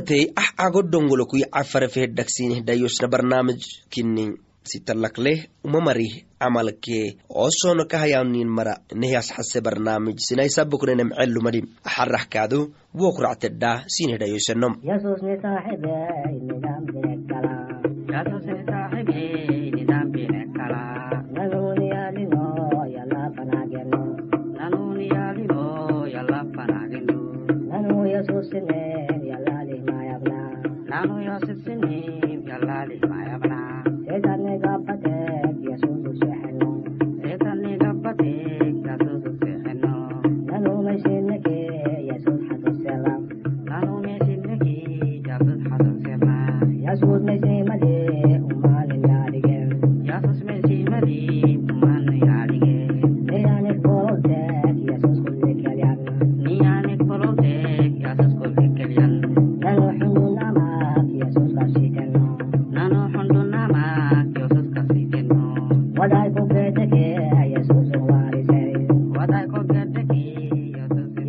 matey ah ago dongolokui cafarefehedhaksineh dayosna barnaamij kini sitalakleh umamarih camalkee osono kahayanin mara nehyasxase barnaamij sinai saboknenem celumadim aharah kaado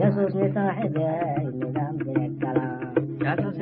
يسوس صاحبي اللي أمر الكلام يسوس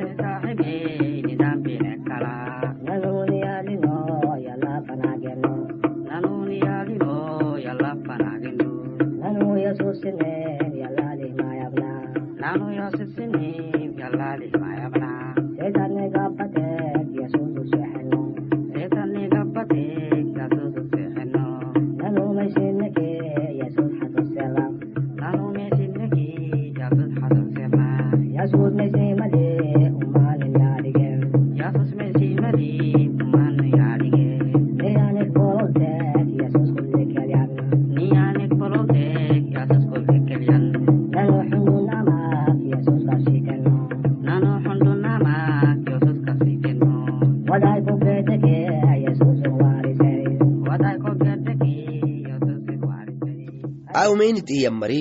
aumenit iyamari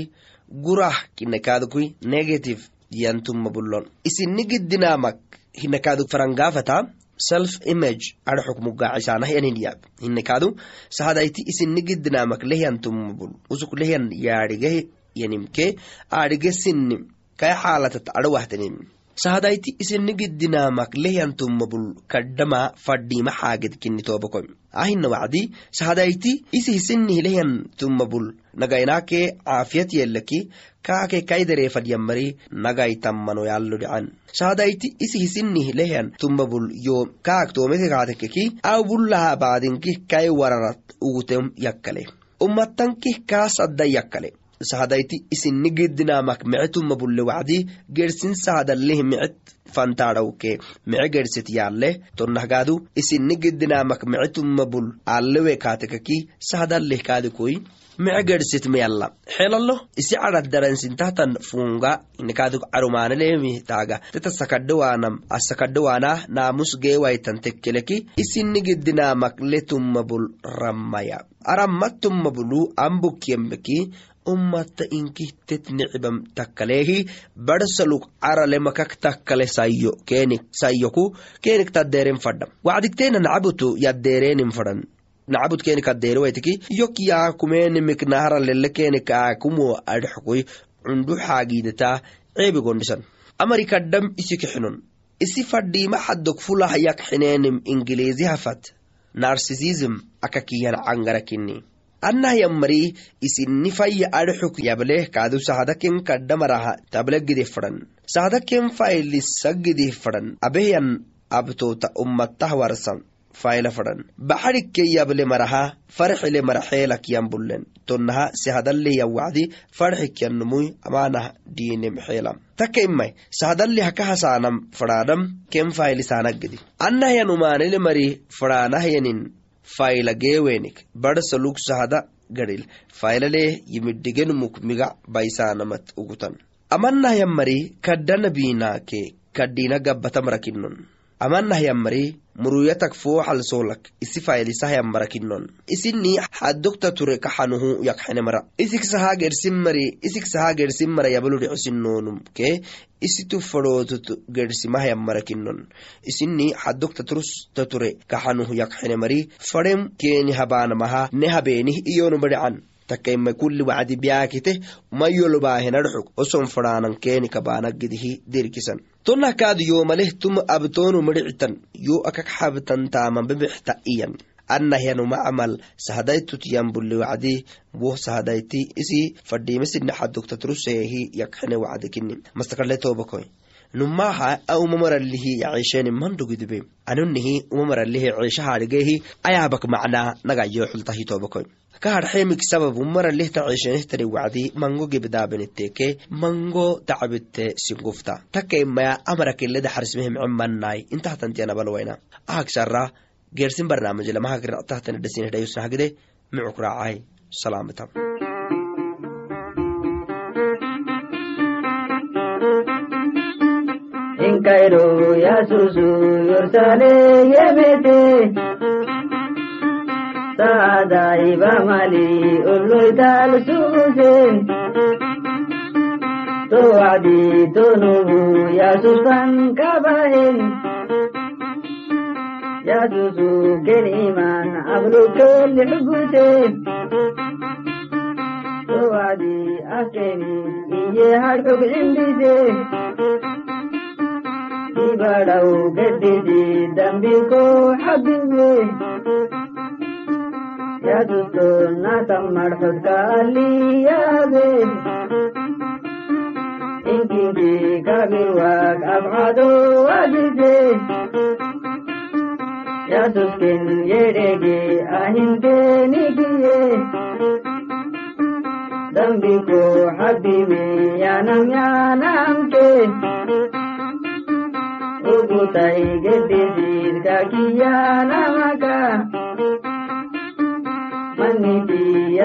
gurah kinakaadukui negative yantumma bullon isinni giddinamak hinakaadu farangafata self image arxuk mugacisanah yaniniyab hinakaadu sahadayti isinni giddinamak lehyantumma bul usuk lehyan yaadhige yanimke aadhige sinnim. Kay xaalatat adhawahtanim sahadayti isinni giddinamak lehyantumma bul kaddama fadhima xaaged kinni toobakoi ahina wacdi sahadayti isi hisinnih lehyan tumma bul nagaynake caafiyat yellaki kaake kaidareefadyammari nagaytammano yallo dhican sahadayti isi hisinnih lehyan tumma bul yo kaak toomete kaatekeki aw bullaha baadinkih kai wararat ugutem yakkale ummattankih kaa saddan yakkale sahadayti isinni giddinamak mice tumma bulle wacdi gersin sahadallih micet fantaadhawke mice gersit yaale tonnahgaadu isinni giddinamak mice tumma bul sahadallih kaadikoi mice gersit miyalla xelalo isi cadadaransintahtan funga inikaaduk carumaanelemi taaga teta sakadhawaanam asakadhawaanah naamus geewaitan tekkeleki isinni giddinamak le tumma bul rammaya bulu ambukyembeki ummata inkihtet nicibam takkaleehi barsaluk carale makak takkale sayyoku kenik taddeeren fadham wacdigteena nacabutu yaddeereenin fadhan nacabud kenik addeere waitiki yok yaakumeenimik naharalele kenik aakumo adhxukui cundu xaagiidataa ceebi gondhisan amari kaddham isi fadhiima xaddok fulah yak xineenim ingiliizi hafat. Narsisism akakiyan cangarakini annah yammari isinni fayya adhxuk yableh kaadu sahadaken kaddamaraha tablegidih fadhan sahadaken faylisagidih fadhan abehyan abtoota ummattah warsan fayla fadhan baxadhikke yable maraha farxile maraxeelak yambullen. Tonnaha sehadalleh yawacdi farxikyanumuy amaanah diinem xeelam taka imai sahadalleh haka hasaanam fadhaadham ken faylisaanagidi annah yanumaanele mari fadhaanahyanin fayla geewenik barsaluk sahada gadhil faylalee yimidhigenmuk miga baysaanamat ugutan. Amannah yammari kaddana biinaake kaddina gabbatamrakinnon amannah yammari muruyatak fooxal soolak isi faylisah yammarakinnon isinni xaddogta ture kaxanuhu yakxenemara isik sahaa gersimari isik sahaa gersimara yabaludhicsinnoonum ke? Isitu fadhootut gersimah yammarakinnon isinni xaddogta turusta ture kaxanuhu yakxenemari fadhem keeni habaanamaha ne habeenih iyonu badhecan takaima kulli wacdi biyaakite mayolbaahenadhxug oson fadhaanan keeni kabaanagidihi dirkisan. Tonah yoomaleh tum abtoonu midhicitan yo akak xabtan taaman bebexta iyan. Anahyanuma camal wacdi woh sahadayti isi fadhiimesidnaxadogtatruseehi yakxene wacdi kini mastakadle tobakoy numaha a umamaralihi yaciisheni mandhugidube anunihi umamaralihi ciishahadhigehi ayaabak macnaa nagayo xultahi tobakoy kahadxeemik sabab umaralihta ciishenehtari wacdi mango gebdaabeneteke mango tacabite singufta. Takaimaya amarakileda xarismehemcemanai intahtantianabalwayna ahagsara geersin barnaamijlamahagiratahtandhasinhdhayusnahagide micuk raacay inkairo yasusu yorsale yemete daiba mali ulluital suusin tuwadi tunubu yasusan kabahin. Yasusu keliman ablukel hugute tuwadi akeni iye harkuk indite ibadau geddidi dambiko habibi ಯದುತ್ತು ನಾ ತಮ್ಮಡ ಹೊತ್ತಾಲಿಯಾದೆ ಇಂಗಿಂಗಿ ಕವಿವಾಗ ಅಬಾದು ಅದಿದೆ ಯದುತ್ತಿನ್ ಎಡೆಗೆ ಅಹಿಂದೆ ನಿಗಿಯೇ ದಂಬಿಕೋ ಹಬ್ಬಿವೆ ಯಾನಂ ಯಾನಂತೆ ಉಗುತೈ ಗೆದ್ದಿದ್ದೀರ್ಗ ಕಿಯಾನಂ mitii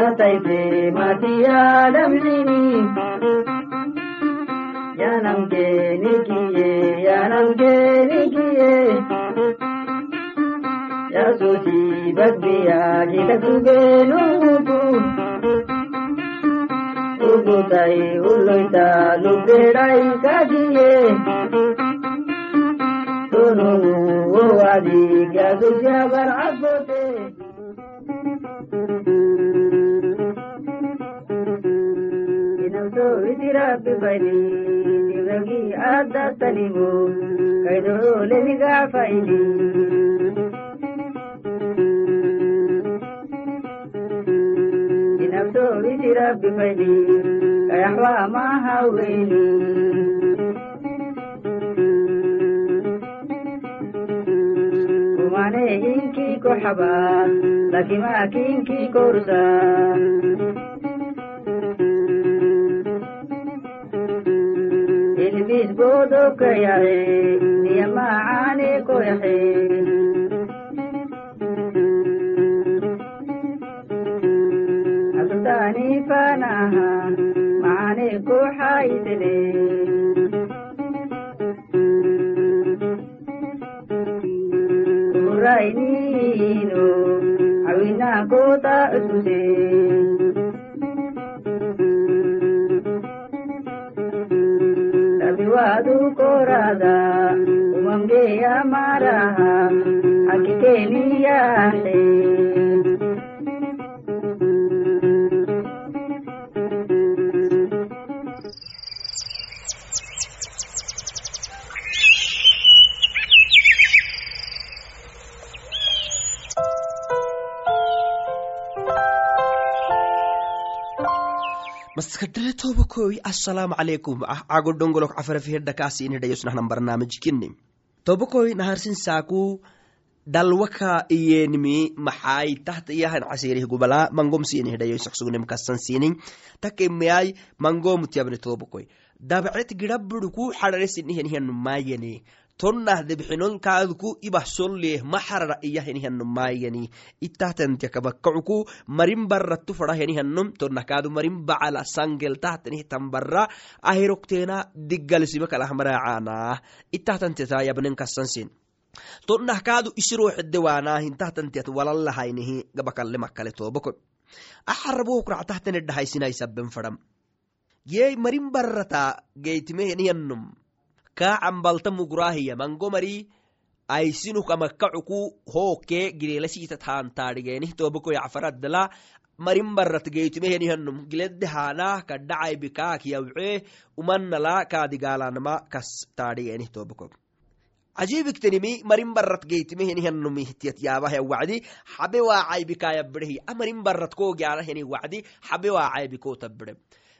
fi maatii yaadamnini. Yaanam geeni kiyyee yaanam geeni kiyyee. Yaasuuti bagbiyaa kita gubee nuutu. Ugutai uloita lubeerai kajiyyee. Tunu woo waadi yaasuuti abar abboota. ذراب بني زندگی عادت تلیبو کدو لنگا فائلی جنب تو ذراب بني کیحوا ما هاوینی Kumane inki kohaba, lakima kinki korsa. godok yahe ya maane ko yahe asdani fanaha maane ko awina kota ususe adu korada umange amara akiteni yahe tobakoy assalaamu calaykum. Ah cago dhongolok cafarafihedhakaasiinhidhayosnahnan barnaamijkini tobakoy naharsin saaku dalwaka iyenimi maxaay tahta iyahan casirih gubala mangomsiinihidhayoisaqsugnem kasan siinin. Takemeyay mangomutyabne tobakoy dabcet gidhabiduku xadharesinihenihyanumayani tonnah debxinolkaadku ibah solleh maxarara iyahenihanumayani ittahtantiakabakacuku marin baratu fadahenihanom tonnah kaadu marin bacala sangel tahtanihtan bara ahirokteena diggalsime kalahmaracaanah ittahtantiata yabnen kasansin tonnah kaadu isiroo xedewaanah intahtantiat walalahaynihi gabakalle makkale tobako axarabohukractahtanedhahaysinaisaben fadam yey marin barata geytimehenihanom kaa cambalta mugrahiya mango mari aysinuk amakkacuku hooke gireelasiita yacfaraddala marin barat geytumehenihanum gileddehaanah kadhacay bikaak yawce umanala kaadigaalanama kas taadhigeenih tobako ajibiktenimi marin barat geytimehenihanum ihtiyat yaabah wacdi. Amarin barat wacdi. Xabe waacaybikootabbede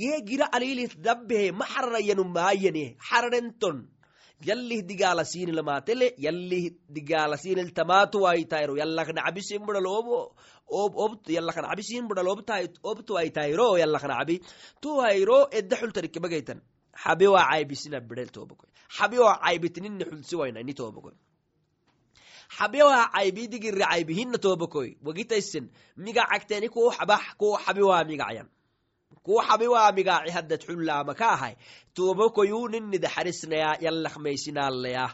yee gira alilit dabbehe maxararayanu maayane xararenton yallih digaalasiinilamatele budhaloobo yallaknacbisin budhalobtuwaitayro yallaknacbi tuwayro edda xultarikebagaytan xabe waa caybisina bidhel tobokoy xabe waa caybitinin xulsiwayna ini tobokoy xabe waa caybi digirri caybihina tobokoy wagitaysen migacagteni kuu xabax kuu xabe waa migacyan kuu xabe waa migaci haddad xullaama ka ahay. Tobokoyu ninida xarisnaya yallakmaysinaalaya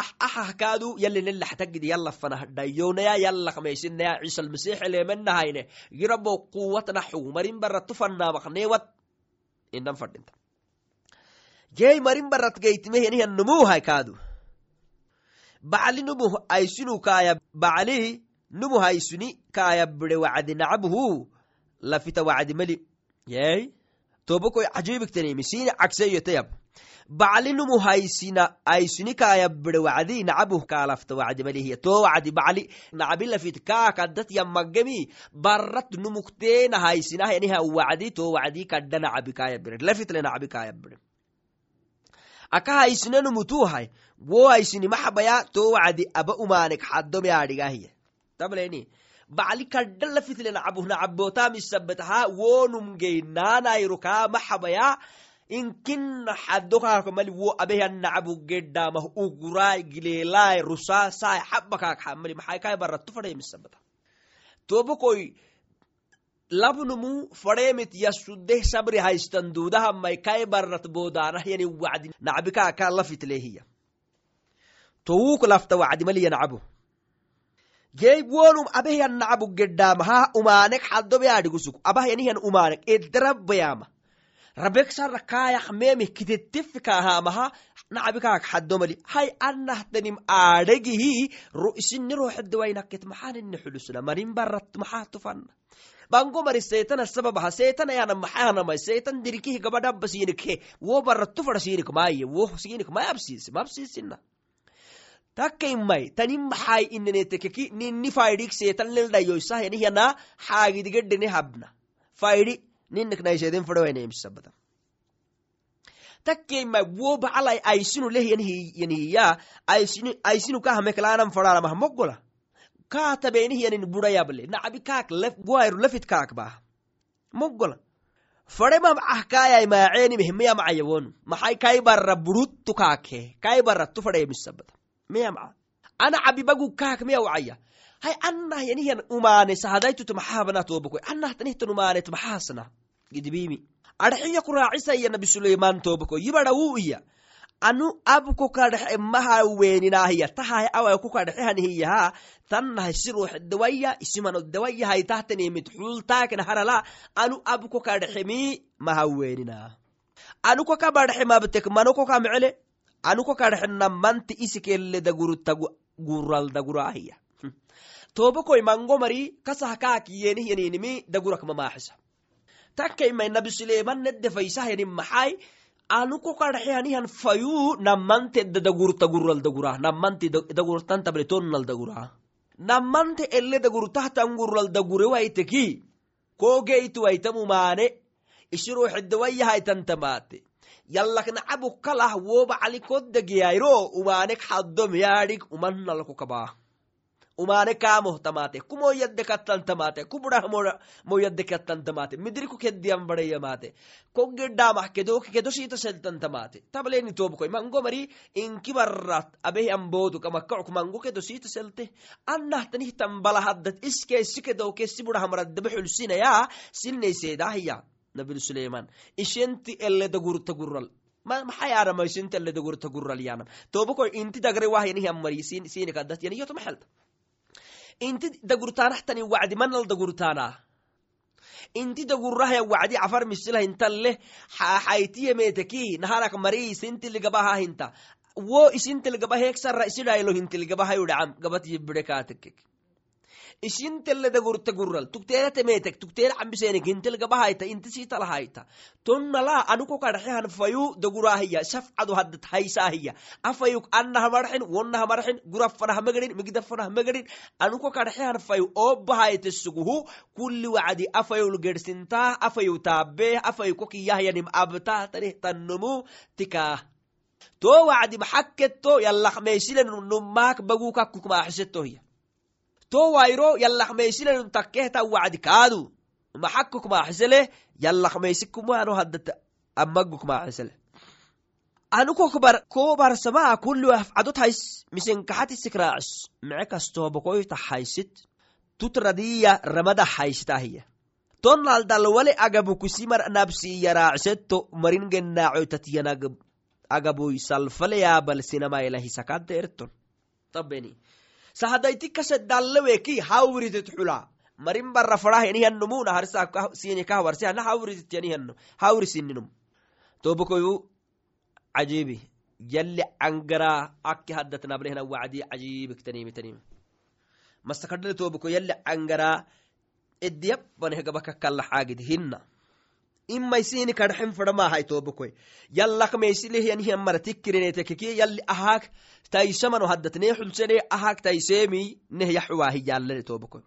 ah ahahkaadu yalinelaxtagidi yallafanah dhayownaya yallakmaysinaya ciisalmasiix eleemanahayne girabo quwatnaxu marin barat tufanaamakneewat inan fadhinta. Jey marin barat geytimehenihan numuhay kaadu? Bacli numu aysinu kaaya bacli numu haysuni kaaya bide wacdi nacabuhu lafita wacdi mali yey tobokoy cajibiktanimi sini cagseyotayab bacli numu haysina aysuni kaaya bide wacdi nacabuh kaalafta wacdi to wacdi bacli. Nacabi lafit kaakadat yamagemi barat numukteena haysinah wacdi to wacdi kadda nacabi lafitle nacabi aka haysinanumutuhay wo haysini maxabaya to wacdi aba umaanek xadome adhigahiya tableni bacli nacabuh nacabotamisabataha wonum geynaanayro kaa maxabaya inkina xadokaaka mali wo abehan nacabu gedhamah ugurai gileelai rusaasai xabakaak xamali maxay kai barattu fadheemisabata fadheemit yasudeh sabri haystan duudahamai kai barat boodaanah yani wacdi nacbikaaka lafitlehiya towuk lafta wacdi jey wonum abehyan nacabu gedhaamaha umaanek xadobe adhigusuk abahyanihan umaanek. Edrabayama rabeksara kaayak memeh kitettifikahamaha nacabikaak xadomali hay anahtanim aadhegihi isini roxedawainakket maxanini xulusna? Marin barat maxaa tufana bango mari seetana sababaha. Seetana yana maxahanamai seetan dirikihi gabadhaba siinikhe wo barattu fada siinik maaye wo siinik may absiisi mabsiisina takkaimai tani maxai inanetekeki nini faidhik seetan lildhayoisah yanihana xaagidigedhene habna. Faidhi ninik naisheden fadhawainaimisabada takkaimai wo bacalai aisinu leh yanihiya aisinu kahameklaanan fadharamah mogola kaatabenih yanin budayable nacabi kaak wairu lafit kaak bah mogola fadhemam ah kaayai maacenimeh meyamacayawonu maxai kai barra buruttu kaakhe. Kai barrattu fadheemisabada meyamca ana cabibagu kaak meya wacaya. Hay anah yanihiyan umaane sahadaytut maxaabana tobakoy anah tanihtan umaanet maxaasna gidibimi adxiya ku raacisaya nabi suleiman yibada wu anu abko kadhexe maha weeninaahiya tahay away ku kadhexehanihiyaha tannahay siruux dawaya isimano dawaya haytahtanimit xultaaken harala. Anu abko kadhexemi maha anu koka badhexe mabtek mano mecele anu koka dhexe namanti isikelle dagurta gural daguraahiya tobakoy mango mari kasah kaakiyenihiyaninimi dagurak mamaaxisa takkaimai nabi suleiman neddefaisahyanin maxai anu kokadhexehanihan fayu namante dagurta gural namante dagurtantable tonnal dagura. Namante ele dagurtahtan gural dagurewaiteki kogeytuwaitamumaane isiroxedewayahaitantamate yallaknacabu kalah woba calikodagiyayro umaanek xadom yaadhig umane ku budah moyadde kattantamate midriku keddiyan badeyamate koggedhamah kedoki kedo shita seltantamate tableni tobkoy mango mari inki barrat abehi ambodu kamakkauk mango kedo shita selte. Annahtanihtan balahaddat iskeesi kedo kesi budah maraddabe xulsinaya sinayseedahiya nabil suleiman ishenti ele dagurta gurral maxay aramaysinta ele dagurta gurral yanam tobakoy inti dagre wahyanihiammari sini kadat yani yoto maxelta inti dagurtaanahtani wacdi manal dagurtaanaa inti dagurahaya wacdi cafar misilah intalle xaitiyameteki naharak mari isintiligabah hinta wo isintilgabaheeksara isidhailo hintilgabahayu dhacam gabat yibide kaatekek ishintelle dagurta gural tugteera temetek tugteera cambisenik hintelgabahayta inti sitalahayta tonnala anuko kadhaxehan fayu dagurahiya shafcadu haddat haysaahiya afayuk annahamarxin wonnahamarxin gurafanahmagarin migdafanahmagarin anuko kadhaxehan fayu oobahayte suguhu kulli wacdi afayul gersintaa afayu taabee afayu kokiyahyanim abtahtaneh tannomu tikaa to wacdi maxaketto yallaqmeysile nummaak bagukakukmaaxisetohiya to wairo yallaqmeysilenun takkehta wacdi kaadu. Maxakuk maaxisele yallaqmeysikumuano haddata amaguk maaxisele anukokbar kobarsamaa kulli afcadot hays misenkaxatisik raacis mice kastoobokoy taxaysit tutradiya ramada haysitahiya tonnal dalwale agabukusimar nabsiya marin gennaacoytatiyan agabuy salfaleyaabal sinamailahisakadde erton. Tabeni sahadayti kasedalleweki hawritet xula marin bara farah hana hawritet yanihanno hawrisininum tobokoyu cajibi yalli angara akki haddat nabrehna wacdi tanimi. Masakadhale toboko yalli angara ediyabbaneh gabaka kalla xaagid hinna imaysini kadhaxin fadamahay tobokoy yallak meysilehyanhiyan mara tikkirenetekeki yalli ahaak taisamano haddatne xulsene ahaak taisemi neh yaxuwaahi yallane tobokoy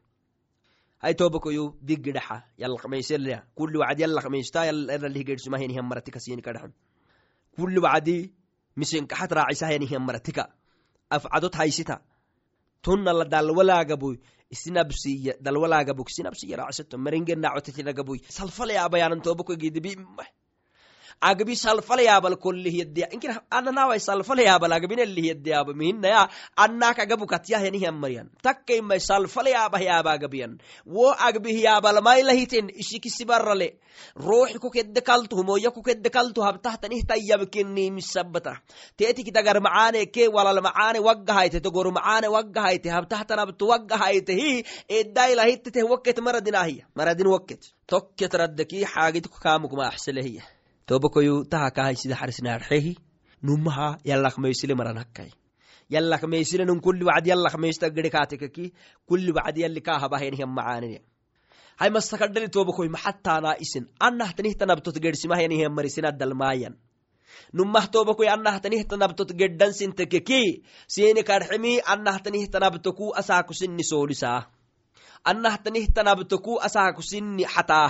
hay tobokoyu digidhaxa yallaqmeyselea kulli wacdi yallaqmeysta eralihgedsumahyanihan maratikasini kadhaxin kulli wacdi misenkaxat raacisahyanhiyan maratika afcadot haysita tonnala dalwalaagaboy isinabsiya dalwalaagabuk sinabsiya raacisato maringenacotetinagaboy salfalayabayanan tobako gidibi agabi salfalayabal kollihyaddeya inkir ananawai agabinellihyaddeyaaba mihinaya annak agabukatyahyanihiyan mariyan. Takkaimai salfalayabahyaaba agabiyan. Wo agbihiyabalmailahiten ishikisibarale ruuxi kukedde kaltu humoya kukedde kaltu habtahtanihtayyabkinnimisabata teetiki dagar macaane ke walal macaane waggahayte togor macaane waggahayte habtahtanabtu waggahayte hi eddailahiteteh wakket maradinahiya maradin wakket tokket raddeki xaagitku kaamukmaaxselehiya tobakoyu taha kahaysida xarisnaarxehi numaha yallaqmeysile maranakkai kulli wacdi yallaqmeysta gedekaatekeki kulli wacdi yalli kaahabahenihan macaanine hay masakadhali tobakoy maxattaanaa isin annahtanihta nabtot gedsimahayanihan marisinadalmaayan numah tobakoy annahtanihta nabtot geddansintekeki sini kadximi annahtanihta nabtoku asaakusinni soolisaa annahtanihta nabtoku asaakusinni xataa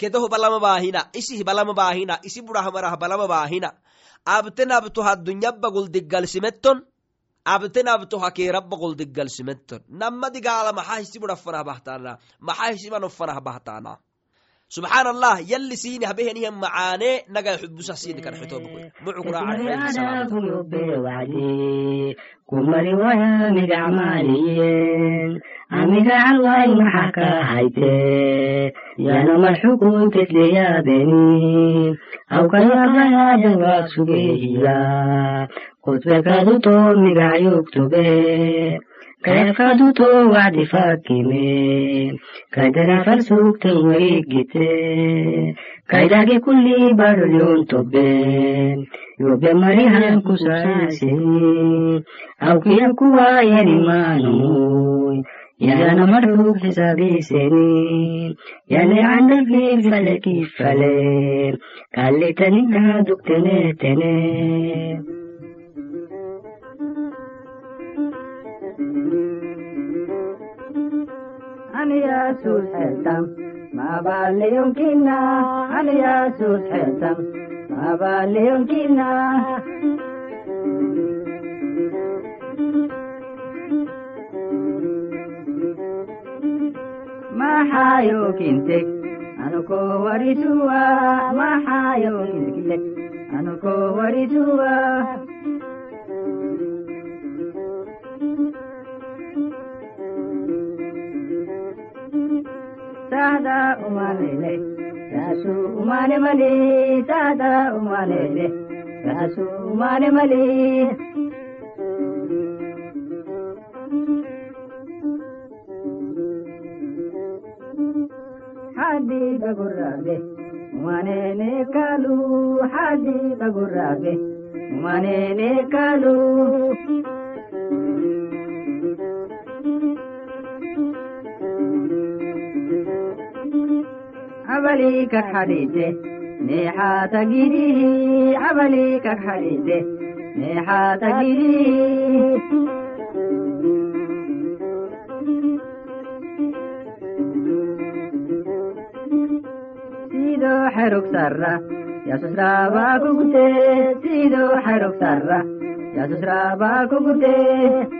kedoh balama baahina isih balama baahina isi burahmarah balama baahina abte nabto haddunyabba guldiggalsimetton abte nabto hakeerabba guldiggalsimetton namma digaala maxa hisi burafanah bahtaana maxa hisimanofanah bahtaana subxaan allah yalli siini habehenihan macaane nagai xubusah siini karxitoobkoy kumari waya migacmaaliyen amigacal maxa ka hayte. Yanamar xukuntetleyaabeni awkayabayajangaag sugehiya kutbekaduto migacyogtobe kayafkaduto wacdi fakime kaydanafar sugtan waigite kaydagi kulli barolyon tobe yobe marihan kusaasini awkiya kuwa yanimaanoy yana marfug xisaabiseni yane candalfi fale kifale kallitaninka dugtenetene أنا يا سوس حلتم ما بالي يمكننا أنا يا سوس حلتم ما بالي يمكننا maxaayo kinte anuko warisuwa maxaayo kintekile anuko warisuwa عن يسوس حلتم ما بال يمكننا عن يسوس حلتم ما بال يمكننا ما حايو كنتك أنا كو وريتوا ما حايو كنتك أنا كو وريتوا ತಾತ ಉಮಾನೇಲೆ ರಾಸು ಉಮಾನೆ ಮಲಿ ತಾತ ಉಮಾನೇಲೆ ರಾಸು ಉಮಾನೆ ಮಲಿ ಹಾದಿ ಬಗುರಾದೆ ಮನೇನೆ ಕಾಲು. ಹಾದಿ ಬಗುರಾದೆ ಮನೇನೆ ಕಾಲು. Mortum ayrar dil suge ugu teksa morotum ayrar dil suge rabagugu teksarra mangumari kayuble rabagugu teksarra mangumari kayuble ambure ote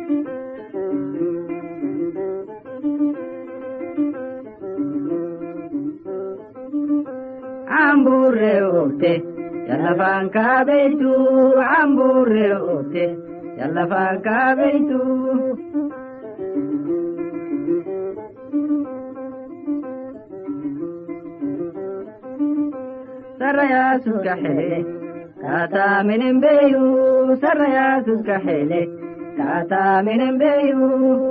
hele kata minen beyu saraya suska hele kata minen beyu kaina gedan fadde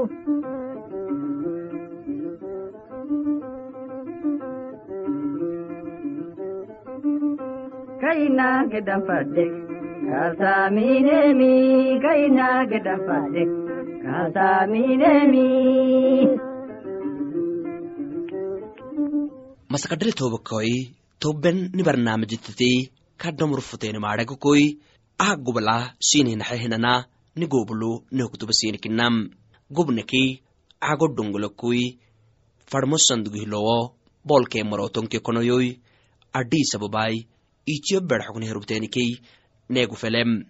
masakadhiri toobakoi tobben ni barnaamijitati kadhamur futeeni maadhagakoi ah gobla sininaxehinana ni goblu nehoktuba sinikinam gobneki ago dongolakoi farmo sandugihilowo bolkee marotonke konoyoi adhiis ichiyo bedxokni herubteenikei neegu felem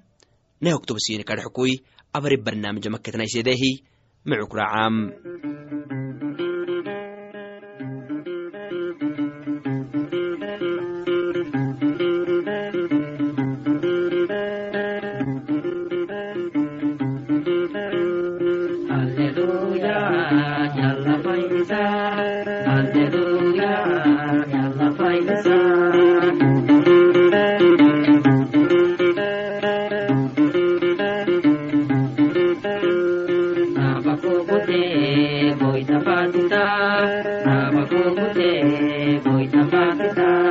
kita, nama ku kute, boy.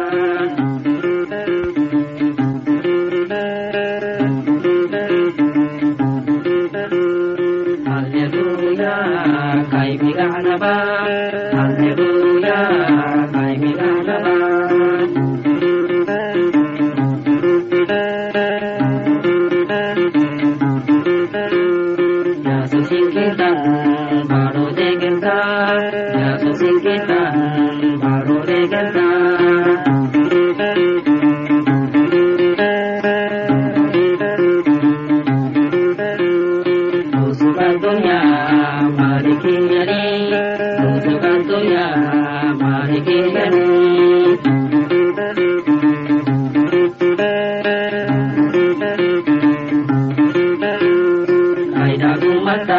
ಮತ